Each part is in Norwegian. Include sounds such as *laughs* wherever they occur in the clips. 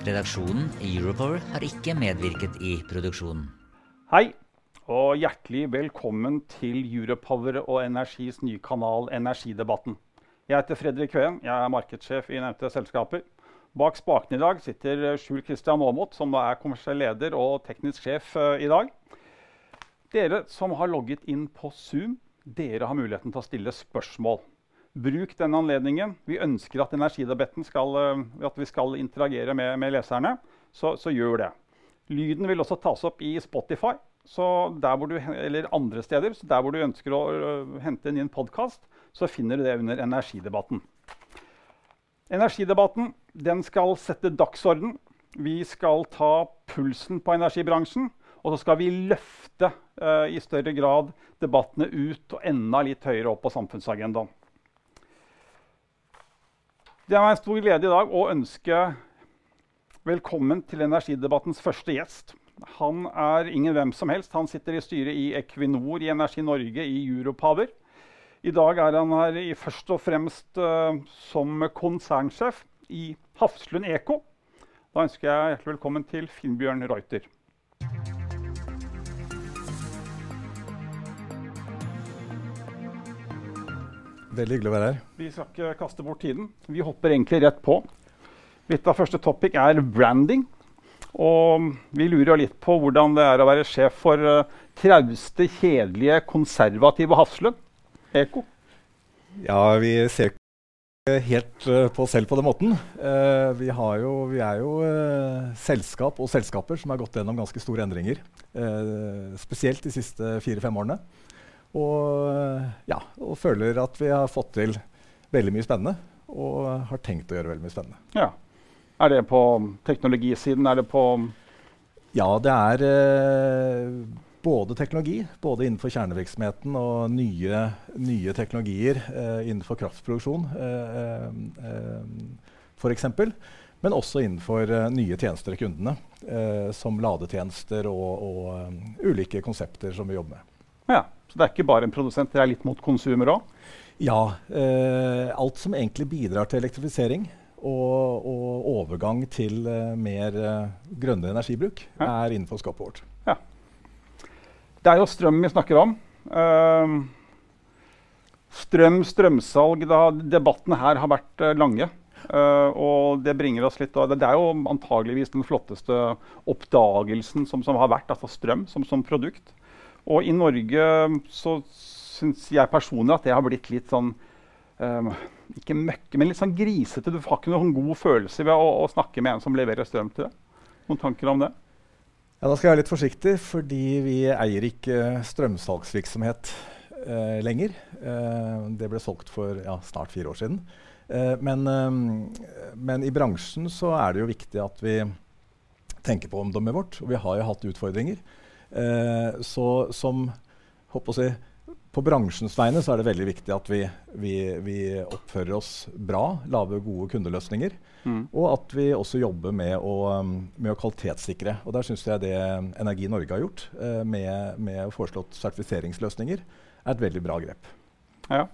Redaksjonen i Europower har ikke medvirket i produksjonen. Hei, og hjertelig velkommen til Europower og Energis nye kanal Energidebatten. Jeg heter Fredrik Kveen, jeg er markedssjef i nevnte selskaper. Bak spakene i dag sitter Skjul Kristian Aamodt, som er kommersiell leder og teknisk sjef uh, i dag. Dere som har logget inn på Zoom, dere har muligheten til å stille spørsmål. Bruk den anledningen. Vi ønsker at energidebatten skal, at vi skal interagere med, med leserne, så, så, gjør det. Lyden vil også tas opp i Spotify du, eller andre steder. Så der hvor du ønsker å hente inn en podkast, så finner du det under energidebatten. Energidebatten den skal sette dagsorden. Vi skal ta pulsen på energibransjen. Og så skal vi løfte uh, i større grad debattene ut og enda litt høyere opp på samfunnsagendaen. Det er meg en stor glede i dag å ønske velkommen til energidebattens første gjest. Han er ingen hvem som helst. Han sitter i styret i Equinor, i Energi Norge, i Europower. I dag er han her først og fremst uh, som konsernsjef i Hafslund Eko. Da ønsker jeg hjertelig velkommen til Finnbjørn Reuter. Veldig hyggelig å være her. Vi skal ikke kaste bort tiden. Vi hopper egentlig rett på. Litt av første topic er branding. Og vi lurer litt på hvordan det er å være sjef for uh, trauste, kjedelige, konservative Hafslund. Eko. Ja, vi ser ikke helt uh, på oss selv på den måten. Uh, vi, jo, vi, er jo selskap og selskaper som har gått gjennom ganske store endringer. spesielt de siste fire-fem årene. Og, ja, og føler at vi har fått til veldig mye spennende. Og har tenkt å gjøre veldig mye spennende. Ja. Er det på teknologisiden? Er det på Ja, det er eh, både teknologi, både innenfor kjernevirksomheten og nye, nye teknologier eh, innenfor kraftproduksjon eh, eh f.eks. Men også innenfor eh, nye tjenester til kundene, eh, som ladetjenester og, og ulike konsepter som vi jobber med. Ja. Så det er ikke bare en produsent, dere er litt mot konsumer òg? Ja. Eh, alt som egentlig bidrar til elektrifisering og, og overgang til eh, mer eh, grønne energibruk, ja. er innenfor skapet vårt. Ja. Det er jo strøm vi snakker om. Uh, strøm, strømsalg da, Debattene her har vært uh, lange. Uh, og det bringer oss litt det, det, er jo antageligvis den flotteste oppdagelsen som, som har vært, altså strøm som, som produkt. Og i Norge så syns jeg personlig at det har blitt litt sånn um, Ikke møkke, men litt sånn grisete. Du har ikke noen god følelse ved å, å, snakke med en som leverer strøm til deg. Noen tanker om det? Ja, Da skal jeg være litt forsiktig, fordi vi eier ikke strømsalgsvirksomhet eh, lenger. Eh, det ble solgt for ja, snart fire år siden. Eh, men, men, i bransjen så er det jo viktig at vi tenker på omdømmet vårt. Og vi har jo hatt utfordringer. Eh, så som si, På bransjens vegne så er det veldig viktig at vi, vi, vi oppfører oss bra, lager gode kundeløsninger. Mm. Og at vi også jobber med å, med å kvalitetssikre. Og der syns jeg det Energi Norge har gjort, eh, med, med foreslått sertifiseringsløsninger, er et veldig bra grep. Ja.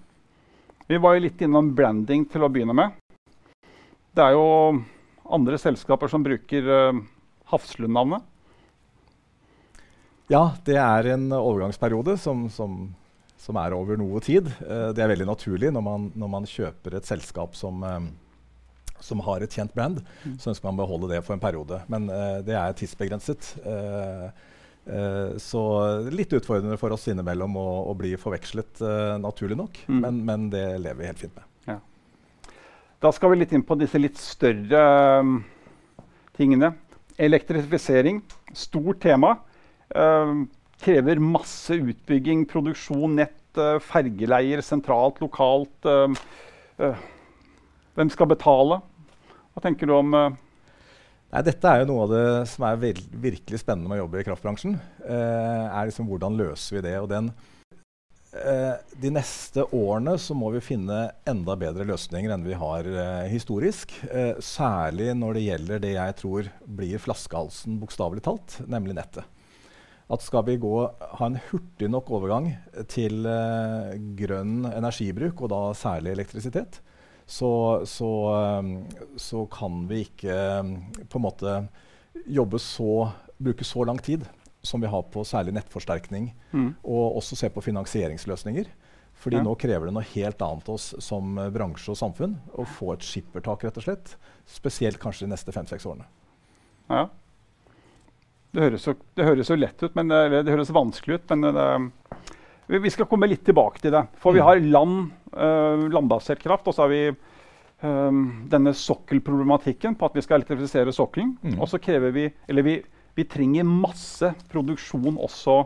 Vi var jo litt innom branding til å begynne med. Det er jo andre selskaper som bruker uh, Hafslund-navnet. Ja, det er en overgangsperiode som, som, som er over noe tid. Uh, det er veldig naturlig når man, når man kjøper et selskap som, um, som har et kjent brand. Mm. Så ønsker man å beholde det for en periode. Men uh, det er tidsbegrenset. Uh, så litt utfordrende for oss innimellom å, å bli forvekslet, naturlig nok. Mm. Men, men, det lever vi helt fint med. Ja. Da skal vi litt inn på disse litt større um, tingene. Elektrifisering, stort tema. Uh, krever masse utbygging, produksjon, nett, uh, fergeleier sentralt, lokalt. Uh, hvem skal betale? Hva tenker du om Nei, dette er jo noe av det som er virkelig spennende med å jobbe i kraftbransjen. Eh, er liksom Hvordan løser vi det? Og den, eh, de neste årene så må vi finne enda bedre løsninger enn vi har eh, historisk. Eh, særlig når det gjelder det jeg tror blir flaskehalsen, bokstavelig talt, nemlig nettet. At skal vi gå, ha en hurtig nok overgang til eh, grønn energibruk, og da særlig elektrisitet, så, så, um, så, kan vi ikke um, på en måte jobbe så Bruke så lang tid som vi har på særlig nettforsterkning, mm. og også se på finansieringsløsninger. Fordi ja. nå krever det noe helt annet oss som bransje og samfunn å få et skippertak, rett og slett. Spesielt kanskje de neste fem-seks årene. Ja. Det høres, så, det høres så lett ut, men det, det høres vanskelig ut. Men det, vi skal komme litt tilbake til det. For vi mm. har land, uh, landbasert kraft, og så har vi um, denne sokkelproblematikken på at vi skal elektrifisere sokkelen. Mm. Og så krever vi Eller vi, vi, trenger masse produksjon også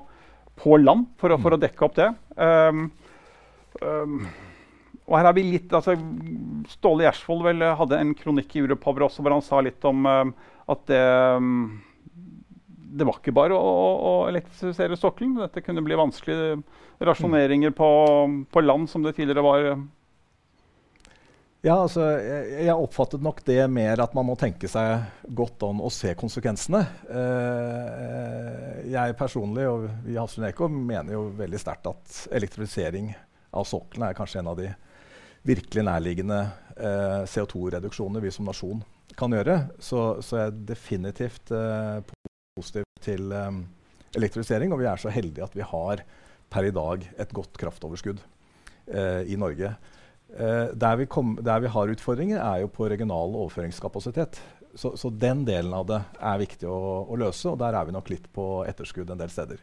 på land for å, mm. å dekke opp det. Um, um, og her har vi litt, altså Ståle Gjersvold hadde en kronikk i Europower også hvor han sa litt om at det det var ikke bare å, å elektrifisere sokkelen. Dette kunne bli vanskelige Rasjoneringer på, på, land, som det tidligere var. Ja, altså, jeg, jeg, oppfattet nok det mer at man må tenke seg godt om og se konsekvensene. Eh, jeg personlig og vi i Hafslund Eko mener jo veldig sterkt at elektrifisering av sokkelen er kanskje en av de virkelig nærliggende eh, CO2-reduksjoner vi som nasjon kan gjøre. Så, så jeg definitivt eh, positiv til um, elektrifisering. Og vi er så heldige at vi har per i dag et godt kraftoverskudd uh, i Norge. Uh, der, vi kom, der, vi har utfordringer, er jo på regional overføringskapasitet. Så, så den delen av det er viktig å, å, løse, og der er vi nok litt på etterskudd en del steder.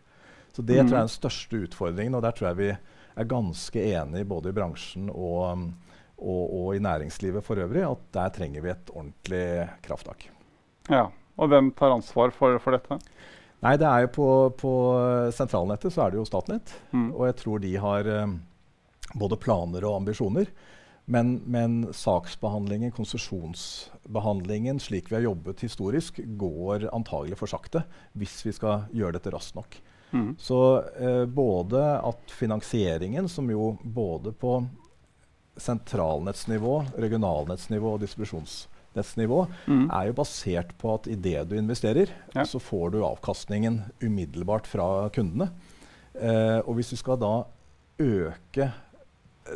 Så det mm. tror jeg er den største utfordringen, og der tror jeg vi er ganske enige både i bransjen og, um, og, og i næringslivet for øvrig, at der trenger vi et ordentlig krafttak. Ja, og hvem tar ansvar for, for dette? Nei, det er jo på, på, sentralnettet så er det jo Statnett. Mm. Og jeg tror de har um, både planer og ambisjoner. Men, men saksbehandlingen, konsesjonsbehandlingen, slik vi har jobbet historisk, går antagelig for sakte hvis vi skal gjøre dette raskt nok. Mm. Så uh, både at finansieringen, som jo både på sentralnettsnivå, regionalnettsnivå og distribusjonsnivå markedsnivå mm. er jo basert på at idet du investerer, ja. så får du avkastningen umiddelbart fra kundene. Eh, og hvis du skal da øke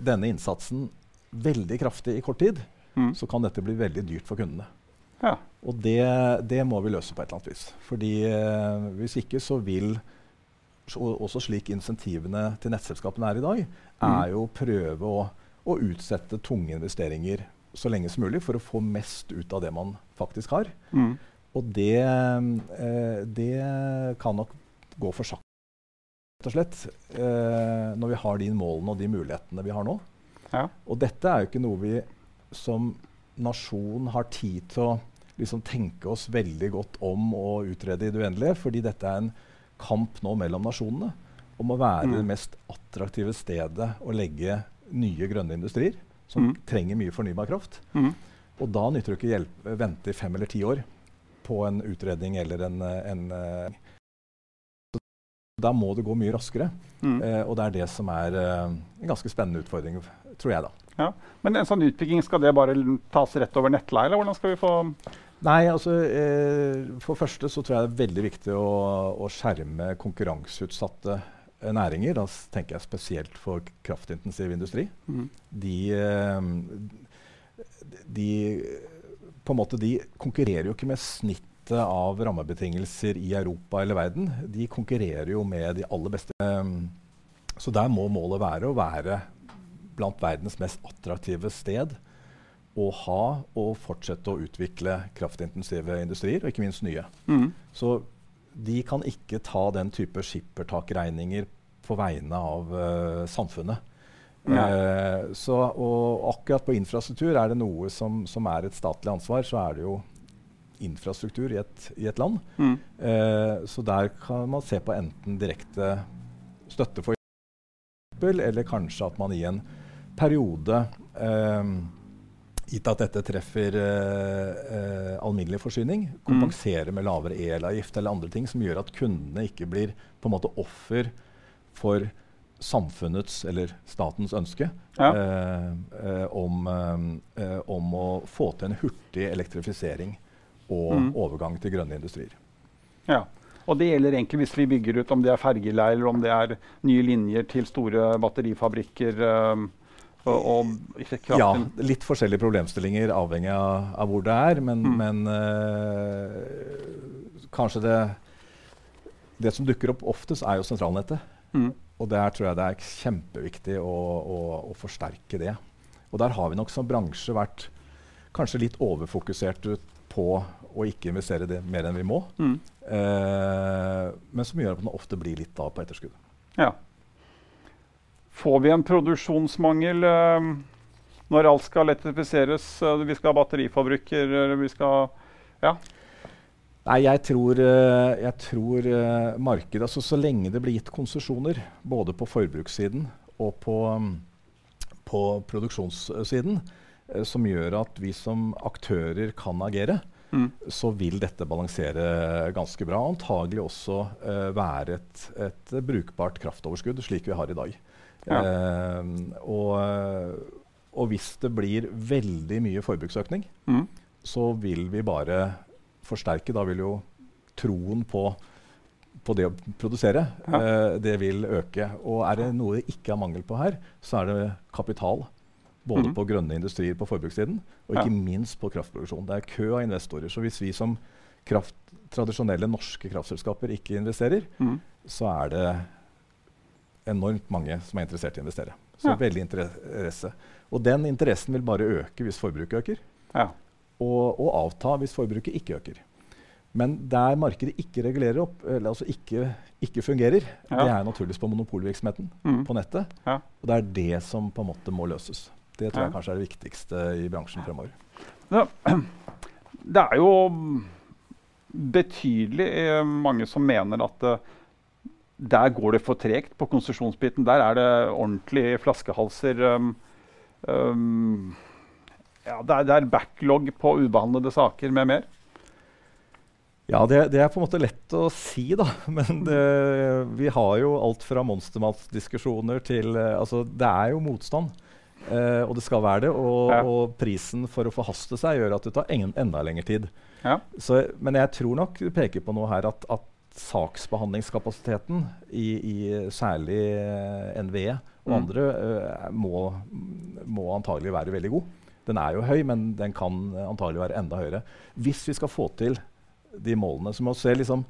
denne innsatsen veldig kraftig i kort tid, mm. så kan dette bli veldig dyrt for kundene. Ja. Og det, det, må vi løse på et eller annet vis. Fordi eh, hvis ikke så vil også slik insentivene til nettselskapene er i dag, mm. er jo å prøve å, å utsette tunge investeringer så lenge som mulig for å få mest ut av det man faktisk har. Mm. Og det, eh, det, kan nok gå for sakte, rett og slett, eh, når vi har de målene og de mulighetene vi har nå. Ja. Og dette er jo ikke noe vi som nasjon har tid til å liksom, tenke oss veldig godt om og utrede i det uendelige, fordi dette er en kamp nå mellom nasjonene om å være mm. det mest attraktive stedet å legge nye grønne industrier som mm. trenger mye fornybar kraft. Mm. Og da nytter det ikke hjelpe, vente i fem eller ti år på en utredning eller en, en Da må det gå mye raskere. Mm. Eh, og det er det som er eh, en ganske spennende utfordring, tror jeg. da. Ja. Men en sånn utbygging, skal det bare tas rett over nettleie, eller hvordan skal vi få Nei, altså eh, For første så tror jeg det er veldig viktig å, å skjerme konkurranseutsatte Eh, næringer, da tenker jeg spesielt for kraftintensiv industri, mm. de, eh, de, måte, de konkurrerer jo ikke med snittet av rammebetingelser i Europa eller verden. De konkurrerer jo med de aller beste. Eh, så der må målet være å være blant verdens mest attraktive sted å ha og fortsette å utvikle kraftintensive industrier, og ikke minst nye. Mm. Så de kan ikke ta den type skippertakregninger på vegne av uh, samfunnet. Uh, så, og akkurat på infrastruktur er det noe som, som, er et statlig ansvar, så er det jo infrastruktur i et, i et land. Mm. Uh, så der kan man se på enten direkte støtte for eksempel, eller kanskje at man i en periode gitt at dette treffer eh, eh, alminnelig forsyning, kompensere med lavere elavgift eller andre ting som gjør at kundene ikke blir på en måte offer for samfunnets eller statens ønske Ja. eh, eh, om, eh, eh, om å få til en hurtig elektrifisering og Mm. overgang til grønne industrier. Ja. Og det gjelder egentlig hvis vi bygger ut, om det er fergeleier eller om det er nye linjer til store batterifabrikker. Um, og, og. Ja, litt forskjellige problemstillinger avhengig av, av hvor det er, men, Mm. men eh, kanskje det Det som dukker opp oftest, er jo sentralnettet. Mm. Og der tror jeg det er kjempeviktig å, å, å forsterke det. Og der har vi nok som bransje vært kanskje litt overfokusert på å ikke investere det mer enn vi må. Mm. Eh, men som gjør at man ofte blir litt da på etterskudd. Ja. Får vi en produksjonsmangel um, når alt skal elektrifiseres? uh, vi skal ha batterifabrikker, vi skal Ja. Nei, jeg tror, eh, jeg tror eh, markedet altså Så lenge det blir gitt konsesjoner, både på forbrukssiden og på, mm, på produksjonssiden, eh, som gjør at vi som aktører kan agere, Mm. så vil dette balansere ganske bra. Antagelig også eh, være et, et brukbart kraftoverskudd, slik vi har i dag. Ja. Eh, og, og hvis det blir veldig mye forbruksøkning, Mm. så vil vi bare forsterke. Da vil jo troen på, på det å produsere, Ja. eh, det vil øke. Og er det noe det ikke er mangel på her, så er det kapital. Både mm. på grønne industrier på forbrukssiden, og ikke Ja. minst på kraftproduksjon. Det er kø av investorer. Så hvis vi som kraft, tradisjonelle norske kraftselskaper ikke investerer, Mm. så er det enormt mange som er interessert i å investere. Så Ja. veldig interesse. Og den interessen vil bare øke hvis forbruket øker Ja. og, og avta hvis forbruket ikke øker. Men der markedet ikke regulerer opp, eller altså ikke, ikke fungerer, Ja. det er naturligvis på monopolvirksomheten Mm. på nettet. Ja. Og det er det som på en måte må løses. Det tror jeg kanskje er det viktigste i bransjen fremover. Ja. Det er jo betydelig eh, mange som mener at eh, der går det for tregt på konsesjonsbiten. Der er det ordentlige flaskehalser. Um, um, ja, det, er, det er backlog på ubehandlede saker med mer. Ja, det, det er på en måte lett å si, da. *laughs* Men det, vi har jo alt fra monstermatdiskusjoner til eh, Altså, det er jo motstand. Uh, og det skal være det. Og, Ja. og prisen for å forhaste seg gjør at det tar en, enda lengre tid. Ja. Så, men jeg tror nok du peker på noe her at, at saksbehandlingskapasiteten i, i særlig eh, NVE og Mm. andre eh, må, må antagelig være veldig god. Den er jo høy, men den kan antagelig være enda høyere. Hvis vi skal få til de målene, så må vi se liksom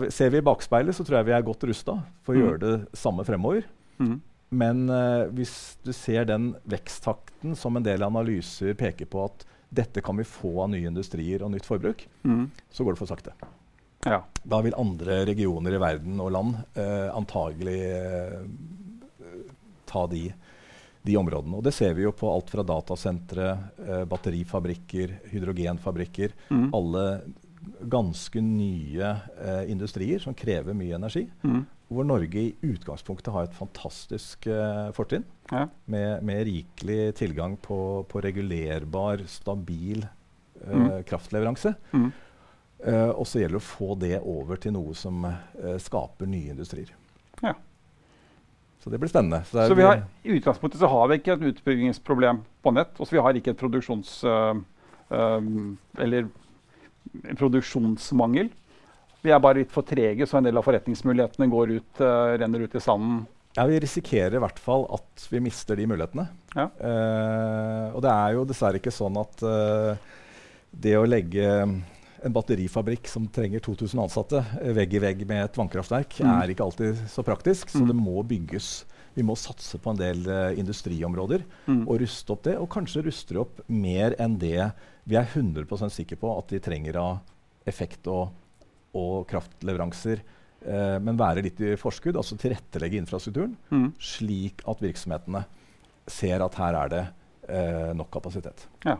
vi, Ser vi i bakspeilet, så tror jeg vi er godt rusta for å Mm. gjøre det samme fremover. Mm. Men uh, hvis du ser den veksttakten som en del analyser peker på at dette kan vi få av nye industrier og nytt forbruk, Mm. så går det for sakte. Ja. Da vil andre regioner i verden og land eh, antagelig eh, ta de, de områdene. Og det ser vi jo på alt fra datasentre, eh, batterifabrikker, hydrogenfabrikker. Mm. Alle ganske nye eh, industrier som krever mye energi. Mm. Hvor Norge i utgangspunktet har et fantastisk eh, fortrinn. Ja. Med, med rikelig tilgang på, på regulerbar, stabil eh, Mm. kraftleveranse. Mm. Eh, og så gjelder det å få det over til noe som eh, skaper nye industrier. Ja. Så det blir spennende. Så Så vi har, I utgangspunktet så har vi ikke et utbyggingsproblem på nett. Og så vi har ikke et produksjons... øh, eller produksjonsmangel. Vi er bare litt for trege, så en del av forretningsmulighetene går ut, uh, renner ut i sanden. ja, vi risikerer i hvert fall at vi mister de mulighetene. Ja. Uh, og det er jo dessverre ikke sånn at uh, det å legge en batterifabrikk som trenger 2000 ansatte eh, vegg i vegg med et vannkraftverk, Mm. er ikke alltid så praktisk. Så Mm. det må bygges. Vi må satse på en del uh, industriområder Mm. og ruste opp det. Og kanskje ruste opp mer enn det vi er 100% sikre på at de trenger av effekt og, og kraftleveranser. Uh, men være litt i forskudd, altså tilrettelegge infrastrukturen Mm. slik at virksomhetene ser at her er det uh, nok kapasitet. Ja.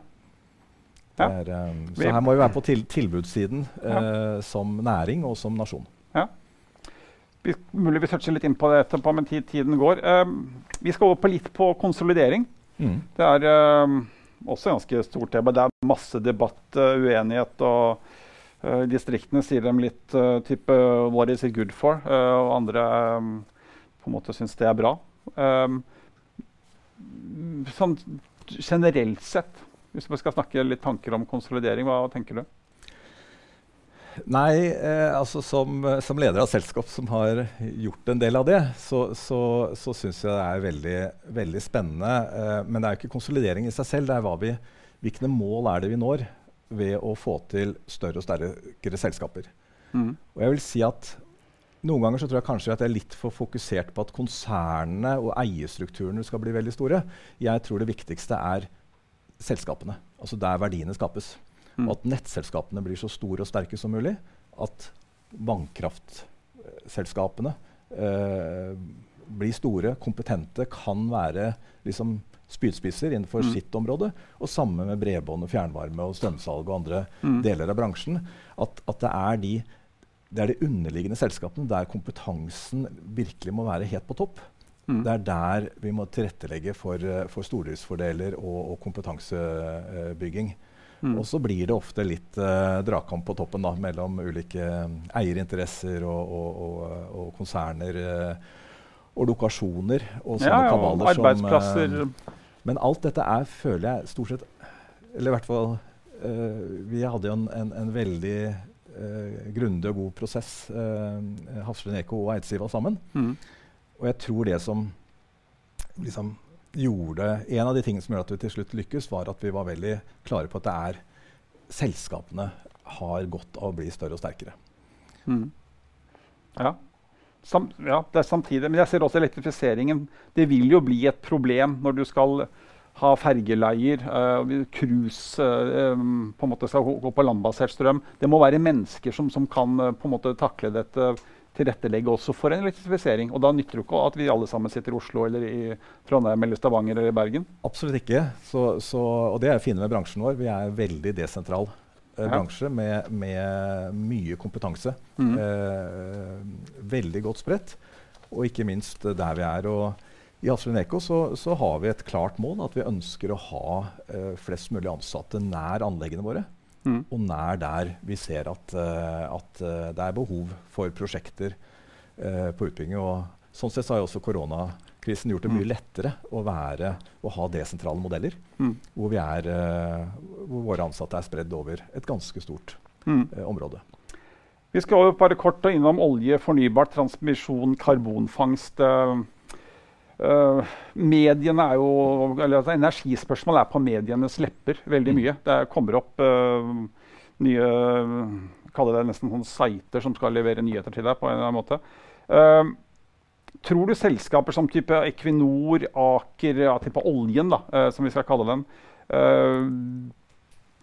Ja. er, um, så her må vi være på til tilbudssiden eh, som næring og som nasjon. Vi, mulig vi toucher litt inn på det etterpå, men tiden går. Ehm, vi skal over på litt på konsolidering. Mm. Det er ehm, også ganske stort tema. Det er masse debatt, uh, uenighet. og uh, Distriktene sier dem litt type 'What is it good for?' og andre um, på en måte syns det er bra. Um, sånn generelt sett, hvis vi skal snakke litt tanker om konsolidering, hva tenker du? Nei, eh, altså som, som, leder av selskap som har gjort en del av det, så, så, så syns jeg det er veldig, veldig spennende. Eh, men det er jo ikke konsolidering i seg selv. det er vi, Hvilke mål er det vi når ved å få til større og sterkere selskaper? Mm. Og jeg vil si at noen ganger så tror jeg kanskje at jeg er litt for fokusert på at konsernene og eierstrukturene skal bli veldig store. Jeg tror det viktigste er selskapene, altså der verdiene skapes. Mm. Og at nettselskapene blir så store og sterke som mulig. At vannkraftselskapene eh, blir store, kompetente, kan være liksom, spydspisser innenfor mm. sitt område. Og samme med bredbånd og fjernvarme og strømsalg og andre mm. deler av bransjen. At, at det, er de, det, er de, underliggende selskapene der kompetansen virkelig må være helt på topp. Mm. Det er der vi må tilrettelegge for, eh, for stordriftsfordeler og, og kompetansebygging. Mm. Og så blir det ofte litt uh, dragkamp på toppen da, mellom ulike uh, eierinteresser og, og, og, og konserner. Uh, og lokasjoner og sånne ja, ja, kabaler arbeidsplasser. som Men alt dette er, føler jeg, stort sett Eller i hvert fall Vi hadde jo en, en, en veldig grundig og god prosess, uh, Hafslund Eko og Eidsiva sammen. Mm. Og jeg tror det som liksom gjorde En av de tingene som gjorde at vi til slutt lykkes, var at vi var veldig klare på at det er selskapene har godt av å bli større og sterkere. Mm. Ja. Sam, ja, det er samtidig. Men jeg ser også elektrifiseringen. Det vil jo bli et problem når du skal ha fergeleier, uh, cruise uh, på en måte skal gå på landbasert strøm. Det må være mennesker som, som kan uh, på en måte takle dette tilrettelegge også for en elektrifisering. Og da nytter det ikke at vi alle sammen sitter i Oslo eller i Trondheim eller Stavanger eller Bergen. Absolutt ikke. Så, så, og det er fine med bransjen vår. Vi er en veldig desentral eh, bransje med, med, mye kompetanse. Mm. Eh, veldig godt spredt. Og ikke minst der vi er. Og i Hafslund Eco så, så, har vi et klart mål at vi ønsker å ha eh, flest mulig ansatte nær anleggene våre. Mm. Og nær der vi ser at, uh, at uh, det er behov for prosjekter uh, på utbygging. Og sånn sett så har jo også koronakrisen gjort det mye mm. lettere å, være, å ha desentrale modeller. Mm. Hvor, er, hvor, våre ansatte er spredd over et ganske stort mm. område. Vi skal bare kort innom olje, fornybart, transmisjon, karbonfangst. Uh, mediene er jo, eller altså, Energispørsmål er på medienes lepper veldig mye. Det kommer opp uh, nye kaller det nesten sånn sider som skal levere nyheter til deg. på en eller annen måte. Uh, tror du selskaper som type Equinor, Aker, ja, type oljen, da, som vi skal kalle den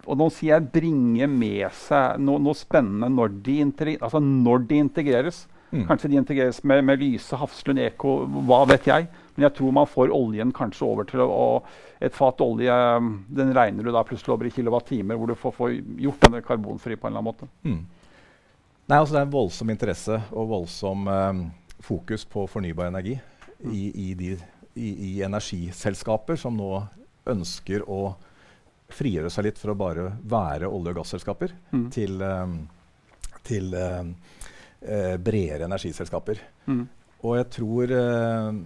og nå sier jeg bringe med seg noe, noe spennende når de, altså når de integreres. Mm. Kanskje de integreres med, med Lyse, Hafslund, Eko, hva vet jeg. Men jeg tror man får oljen kanskje over til å, Et fat olje den regner du da plutselig over i kilowattimer, hvor du får, får gjort den karbonfri på en eller annen måte. Mm. Nei, altså Det er en voldsom interesse og voldsom eh, fokus på fornybar energi mm. i, i, de, i, i, energiselskaper som nå ønsker å frigjøre seg litt for å bare være olje- og gasselskaper mm. til, um, til um, uh, bredere energiselskaper. Mm. Og jeg tror eh,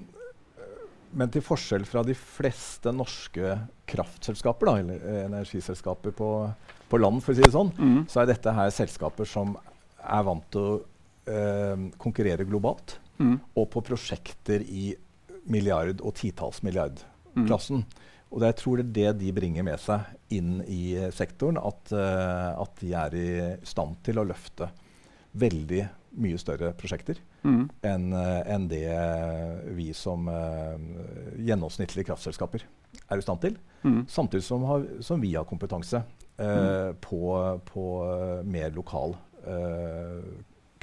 men til forskjell fra de fleste norske kraftselskaper, da, eller eh, energiselskaper på, på, land, for å si det sånn, mm. så er dette her selskaper som er vant til å eh, konkurrere globalt, mm. og på prosjekter i milliard- og titalls milliard-klassen. Mm. Og det, jeg tror det er det de bringer med seg inn i sektoren, at, uh, at de er i stand til å løfte veldig mye større prosjekter mm. enn uh, en det vi som uh, gjennomsnittlige kraftselskaper er i stand til. Mm. Samtidig som, har, som, vi har kompetanse uh, mm. på, på mer lokal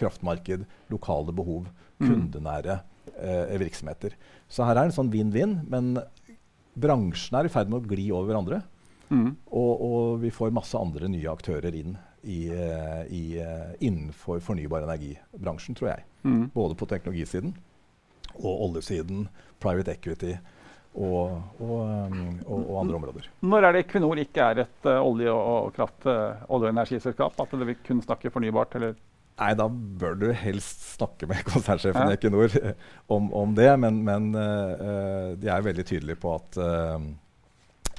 kraftmarked, lokale behov, kundenære kundenære virksomheter. Så her er en sånn vinn-vinn, men bransjen er i ferd med å gli over hverandre. Mm. Og, og vi får masse andre nye aktører inn i, i, innenfor fornybar energibransjen, tror jeg. Mm. Både på teknologisiden og oljesiden, private equity og, og, um, og, andre områder. Når er det Equinor ikke er et uh, olje- og, kraft, uh, olje- og energiselskap? At det vil kun snakke fornybart? eller? Nei, da bør du helst snakke med *laughs* konsernsjefen i Ja. Equinor om, om det. Men, men uh, de er veldig tydelige på at, uh,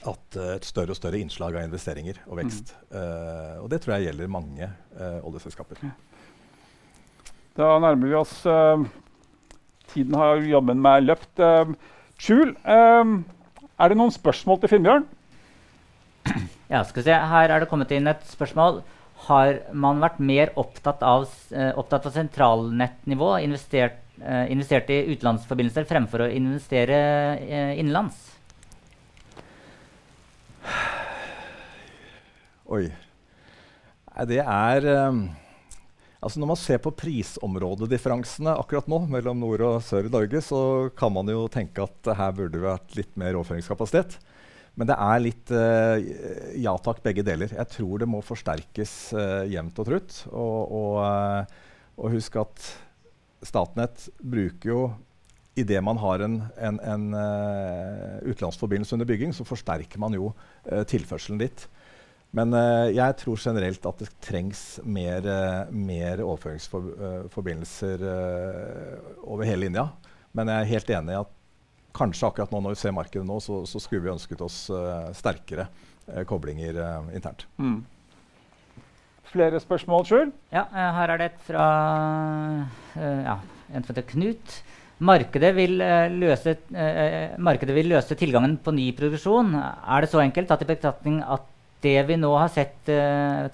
at uh, et større og større innslag av investeringer og vekst. Uh, og det tror jeg gjelder mange uh, oljeselskaper. Da nærmer vi oss uh, Tiden har jobben meg løpt. Uh, Skjul, uh, er det noen spørsmål til Finnbjørn? Ja, skal vi se. Her er det kommet inn et spørsmål. Har man vært mer opptatt av, eh, opptatt av sentralnettnivå, investert, eh, investert i utenlandsforbindelser fremfor å investere eh, innenlands? Oi. Det er um, Altså Når man ser på prisområdedifferansene akkurat nå mellom nord og sør i Norge, så kan man jo tenke at her burde det vært litt mer overføringskapasitet. Men det er litt uh, ja takk, begge deler. Jeg tror det må forsterkes uh, jevnt og trutt. Og, og, uh, og husk at Statnett bruker jo Idet man har en, en, en utenlandsforbindelse under bygging, så forsterker man jo tilførselen dit. Men uh, jeg tror generelt at det trengs mer, uh, mer overføringsforbindelser uh, over hele linja. Men jeg er helt enig i at kanskje akkurat nå når vi ser markedet nå, så, så skulle vi ønsket oss sterkere koblinger internt. Mm. Flere spørsmål, Skjul? Ja, her er det et fra ja, en som heter Knut. Markedet vil, løse, markedet vil løse tilgangen på ny produksjon. Er det så enkelt tatt i betraktning at det vi nå har sett,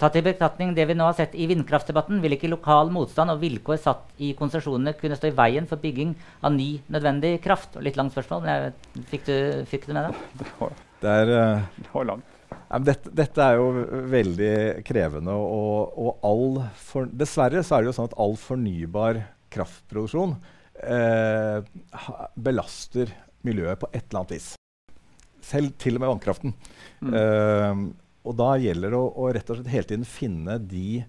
tatt i betraktning det vi nå har sett i vindkraftdebatten, vil ikke lokal motstand og vilkår satt i konsesjonene kunne stå i veien for bygging av ny nødvendig kraft? Litt langt spørsmål, men jeg, fikk, du, fikk du med deg? Det Det er, uh, det var langt. ja, men dette, dette er jo veldig krevende. Og, og all for, dessverre så er det jo sånn at all fornybar kraftproduksjon eh, belaster miljøet på et eller annet vis. Selv til og med vannkraften. Mm. Eh, og da gjelder det å, å rett og slett hele tiden finne de,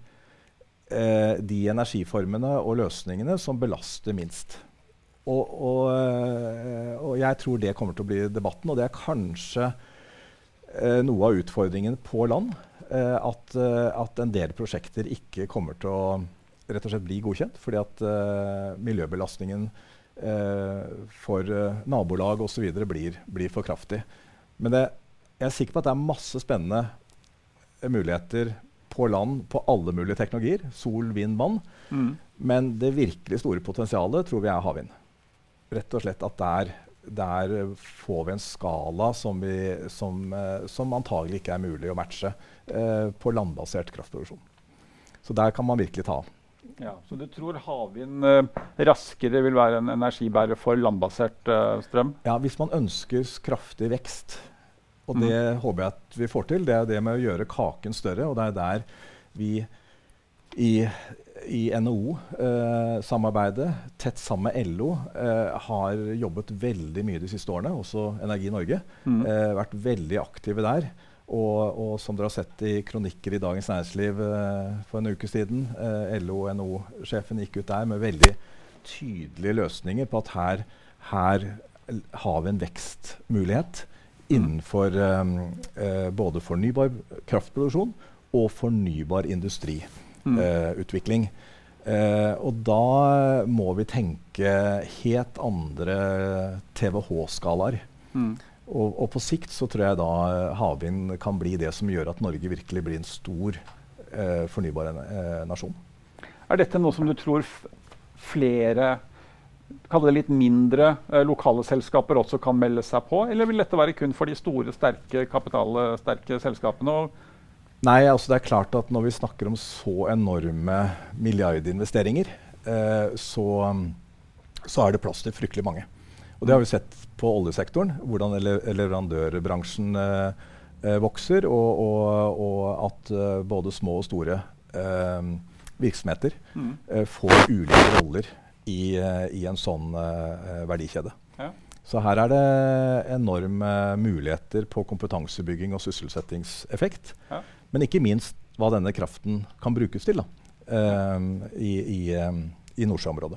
eh, de energiformene og løsningene som belaster minst. Og, og, eh, og jeg tror det kommer til å bli debatten, og det er kanskje eh, noe av utfordringen på land. eh, at, at en del prosjekter ikke kommer til å rett og slett bli godkjent, fordi at eh, miljøbelastningen eh, for uh, nabolag osv. Blir, blir for kraftig. Men det, jeg er sikker på at det er masse spennende eh, muligheter på land på alle mulige teknologier. Sol, vind, vann. Mm. Men det virkelig store potensialet tror vi er havvind. Rett og slett at der, der eh, får vi en skala som, vi, som, eh, som antagelig ikke er mulig å matche eh, på landbasert kraftproduksjon. Så der kan man virkelig ta av. Ja, så du tror havvind eh, raskere vil være en energibærer for landbasert eh, strøm? Ja, hvis man ønsker kraftig vekst, og det håper jeg at vi får til, det er det med å gjøre kaken større, og det er der vi i, i NHO-samarbeidet, tett sammen med LO, eh, har jobbet veldig mye de siste årene, også Energi Norge. Mm. Eh, vært veldig aktive der. Og, og som dere har sett i kronikker i Dagens Næringsliv eh, for en uke siden, eh, LO og NHO-sjefen gikk ut der med veldig tydelige løsninger på at her, her har vi en vekstmulighet innenfor eh, eh, både fornybar kraftproduksjon og fornybar Mm. industriutvikling. Eh, og da må vi tenke helt andre TVH-skalaer. Mm. Og, og på sikt så tror jeg da eh, havvind kan bli det som gjør at Norge virkelig blir en stor eh, fornybar eh, nasjon. Er dette noe som du tror flere Kall det litt mindre eh, lokale selskaper også kan melde seg på? Eller vil dette være kun for de store, sterke, kapitalsterke selskapene? Og Nei, altså det er klart at når vi snakker om så enorme milliardinvesteringer, eh, så, så er det plass til fryktelig mange. Og det har vi sett på oljesektoren, hvordan leverandørbransjen eh, eh, vokser, og, og, og at eh, både små og store eh, virksomheter Mm. eh, får ulike roller i, eh, i en sånn verdikjede. Ja. Så her er det enorme muligheter på kompetansebygging og sysselsettingseffekt. Ja. Men ikke minst hva denne kraften kan brukes til da, i, i, i Nordsjøområdet.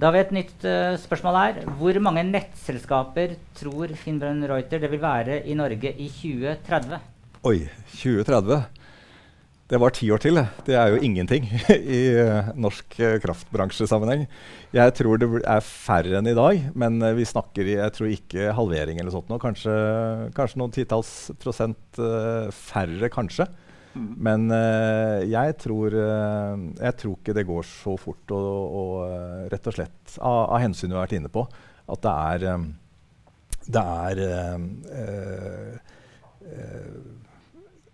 Da har vi et nytt uh, spørsmål her. Hvor mange nettselskaper tror Finnbrenn Reuter det vil være i Norge i 2030? Oi, 2030? Det var ti år til. Det er jo ingenting *laughs* i uh, norsk uh, kraftbransjesammenheng. Jeg tror det er færre enn i dag, men vi snakker i jeg tror ikke halvering eller sånt nå. Kanskje, kanskje noen titalls prosent færre, kanskje. Mm. Men jeg tror, jeg, tror, ikke det går så fort, og, og rett og slett av, av hensyn vi har vært inne på, at det er det er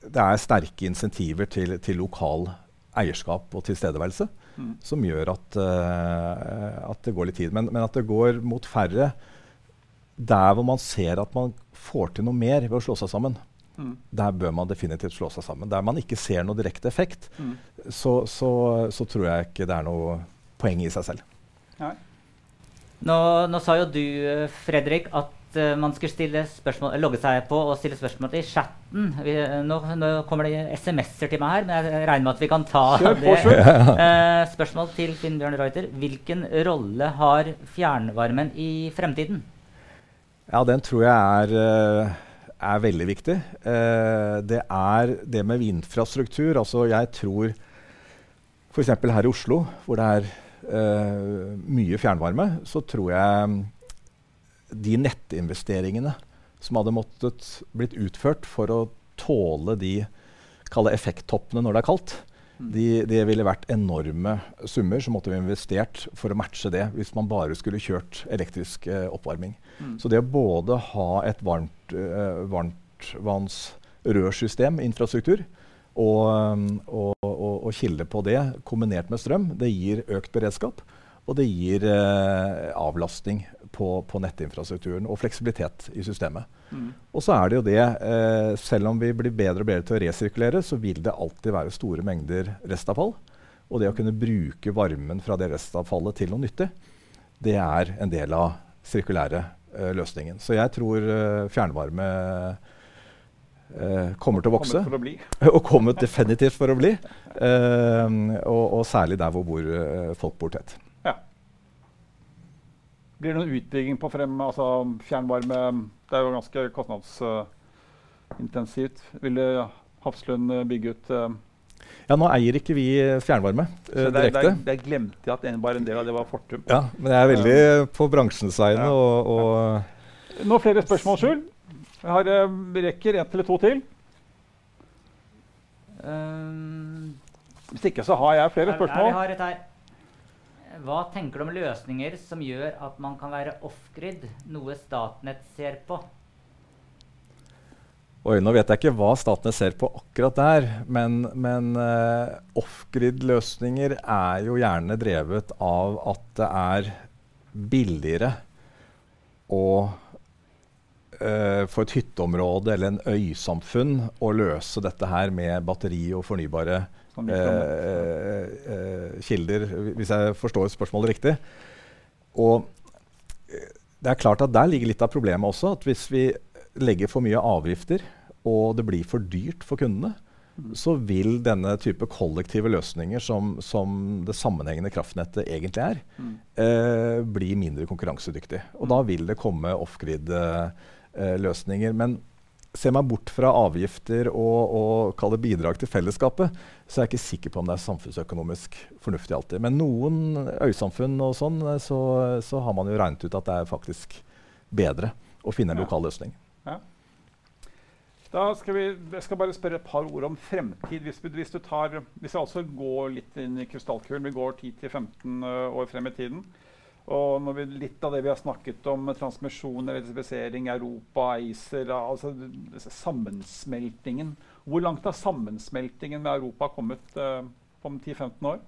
det er sterke insentiver til, til lokal eierskap og tilstedeværelse mm. som gjør at, uh, at, det går litt tid. Men, men, at det går mot færre der hvor man ser at man får til noe mer ved å slå seg sammen. Mm. Der bør man definitivt slå seg sammen. Der man ikke ser noe direkte effekt, mm. så, så, så, tror jeg ikke det er noe poeng i seg selv. Nå, nå, sa jo du, Fredrik, at uh, man skulle spørsmål, logge seg på og stille spørsmål i chatten. Vi, nå, nå, kommer det SMS-er til meg her, men jeg regner med at vi kan ta kjør på, det. Uh, spørsmål til Finn Bjørn Reuter. Hvilken rolle har fjernvarmen i fremtiden? Ja, den tror jeg er, uh, er veldig viktig. det er det med infrastruktur. Altså, jeg tror f.eks. her i Oslo, hvor det er mye fjernvarme, så tror jeg de nettinvesteringene som hadde måttet blitt utført for å tåle de effekttoppene når det er kaldt. De, det ville vært enorme summer som måtte vi investert for å matche det hvis man bare skulle kjørt elektrisk eh, oppvarming. Mm. Så det å både ha et varmt, eh, varmtvannsrørsystem, infrastruktur, og, og, og, og kilde på det kombinert med strøm, det gir økt beredskap. Og det gir eh, avlastning på, på, nettinfrastrukturen og fleksibilitet i systemet. Mm. Og så er det jo det, eh, selv om vi blir bedre og bedre til å resirkulere, så vil det alltid være store mengder restavfall. Og det å kunne bruke varmen fra det restavfallet til noe nyttig, det er en del av sirkulære eh, løsningen. Så jeg tror eh, fjernvarme eh, kommer til å vokse. *laughs* og kommer definitivt for å bli. Eh, og, og, særlig der hvor bor, eh, folk bor tett. Blir det noen utbygging på frem, altså fjernvarme? Det er jo ganske kostnadsintensivt. Uh, Vil Hafslund uh, bygge ut uh, ja, Nå eier ikke vi fjernvarme uh, direkte. Jeg glemte at en, bare en del av det var Fortum. Ja, Men jeg er veldig på bransjens vegne. Ja. Og, og ja. Nå flere spørsmål, Skjul. Jeg har, rekker ett eller to til. Um, Hvis ikke så har jeg flere spørsmål. Ja, vi har et her. Hva tenker du om løsninger som gjør at man kan være off-grid, noe Statnett ser på? Oi, Nå vet jeg ikke hva Statnett ser på akkurat der, men, men uh, off-grid-løsninger er jo gjerne drevet av at det er billigere å uh, for et hytteområde eller en øysamfunn å løse dette her med batteri og fornybare eh, eh, kilder, hvis jeg forstår spørsmålet riktig. Og eh, det er klart at Der ligger litt av problemet også. at Hvis vi legger for mye avgifter, og det blir for dyrt for kundene, mm. så vil denne type kollektive løsninger som, som det sammenhengende kraftnettet egentlig er, mm. eh, bli mindre konkurransedyktig. Og mm. da vil det komme off-grid-løsninger. Eh, Men ser man bort fra avgifter og, og bidrag til fellesskapet, så er jeg ikke sikker på om det er samfunnsøkonomisk fornuftig alltid. Men noen øysamfunn og sånn, så, så, har man jo regnet ut at det er faktisk bedre å finne en lokal løsning. Ja. Da skal vi, jeg skal bare spørre et par ord om fremtid. Hvis, hvis, du tar, hvis jeg altså går litt inn i krystallkulen, vi går 10-15 uh, år frem i tiden, og når vi, litt av det vi har snakket om, transmisjon, elektrifisering, Europa, ACER altså Sammensmeltingen. Hvor langt har sammensmeltingen med Europa kommet uh, om 10-15 år?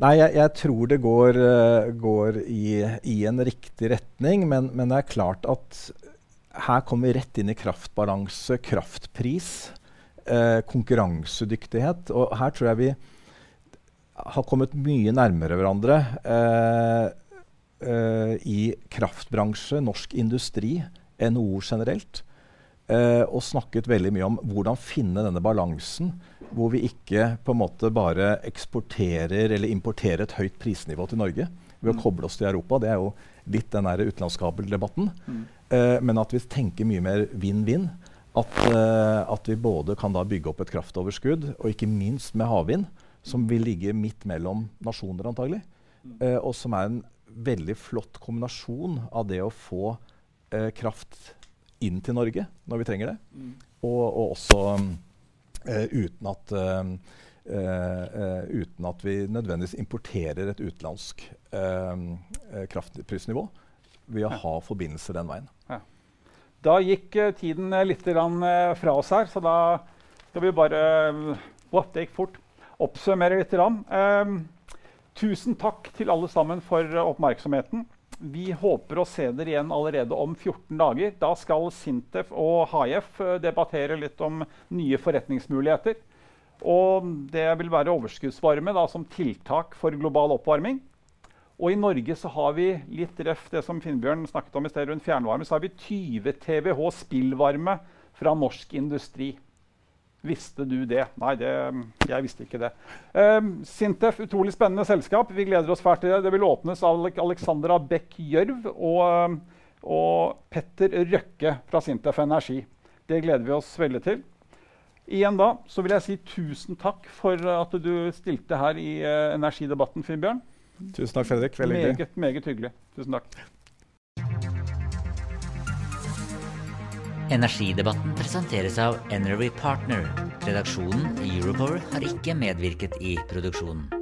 Nei, jeg, jeg, tror det går, uh, går i, i, en riktig retning. Men, men, det er klart at her kommer vi rett inn i kraftbalanse, kraftpris, uh, konkurransedyktighet. Og her tror jeg vi har kommet mye nærmere hverandre eh, eh, i kraftbransje, norsk industri, NHO generelt. Eh, og snakket veldig mye om hvordan finne denne balansen hvor vi ikke på en måte bare eksporterer eller importerer et høyt prisnivå til Norge. ved å Mm. koble oss til Europa. Det er jo litt den utenlandskabeldebatten. Mm. Eh, men at vi tenker mye mer vinn-vinn. At, eh, at vi både kan da bygge opp et kraftoverskudd, og ikke minst med havvind, som vil ligge midt mellom nasjoner antagelig, eh, og som er en veldig flott kombinasjon av det å få eh, kraft inn til Norge når vi trenger det, Mm. og, og også eh, uten, at, eh, eh, uten at vi nødvendigvis importerer et utenlandsk eh, kraftprisnivå ved å Ja. ha forbindelser den veien. Da gikk tiden litt grann, eh, fra oss her, så da skal vi bare eh, det gikk fort. Oppsummere litt. grann. Eh, tusen takk til alle sammen for eh, oppmerksomheten. Vi håper å se dere igjen allerede om 14 dager. Da skal Sintef og HF eh, debattere litt om nye forretningsmuligheter. Og det vil være overskuddsvarme da, som tiltak for global oppvarming. Og i Norge så har vi litt røff det som Finnbjørn snakket om i sted rundt fjernvarme, så har vi 20 TWh spillvarme fra norsk industri. Visste du det? Nei, det, jeg visste ikke det. Um, Sintef, utrolig spennende selskap. Vi gleder oss fælt til det. Det vil åpnes av Alexandra Beck Gjørv og, um, og Petter Røkke fra Sintef Energi. Det gleder vi oss veldig til. Igjen da, så vil jeg si tusen takk for at du stilte her i uh, energidebatten, Finnbjørn. Tusen takk, Fredrik. Veldig hyggelig. Meget, meget hyggelig. Tusen takk. Energidebatten presenteres av Energy Partner. Redaksjonen i Europower har ikke medvirket i produksjonen.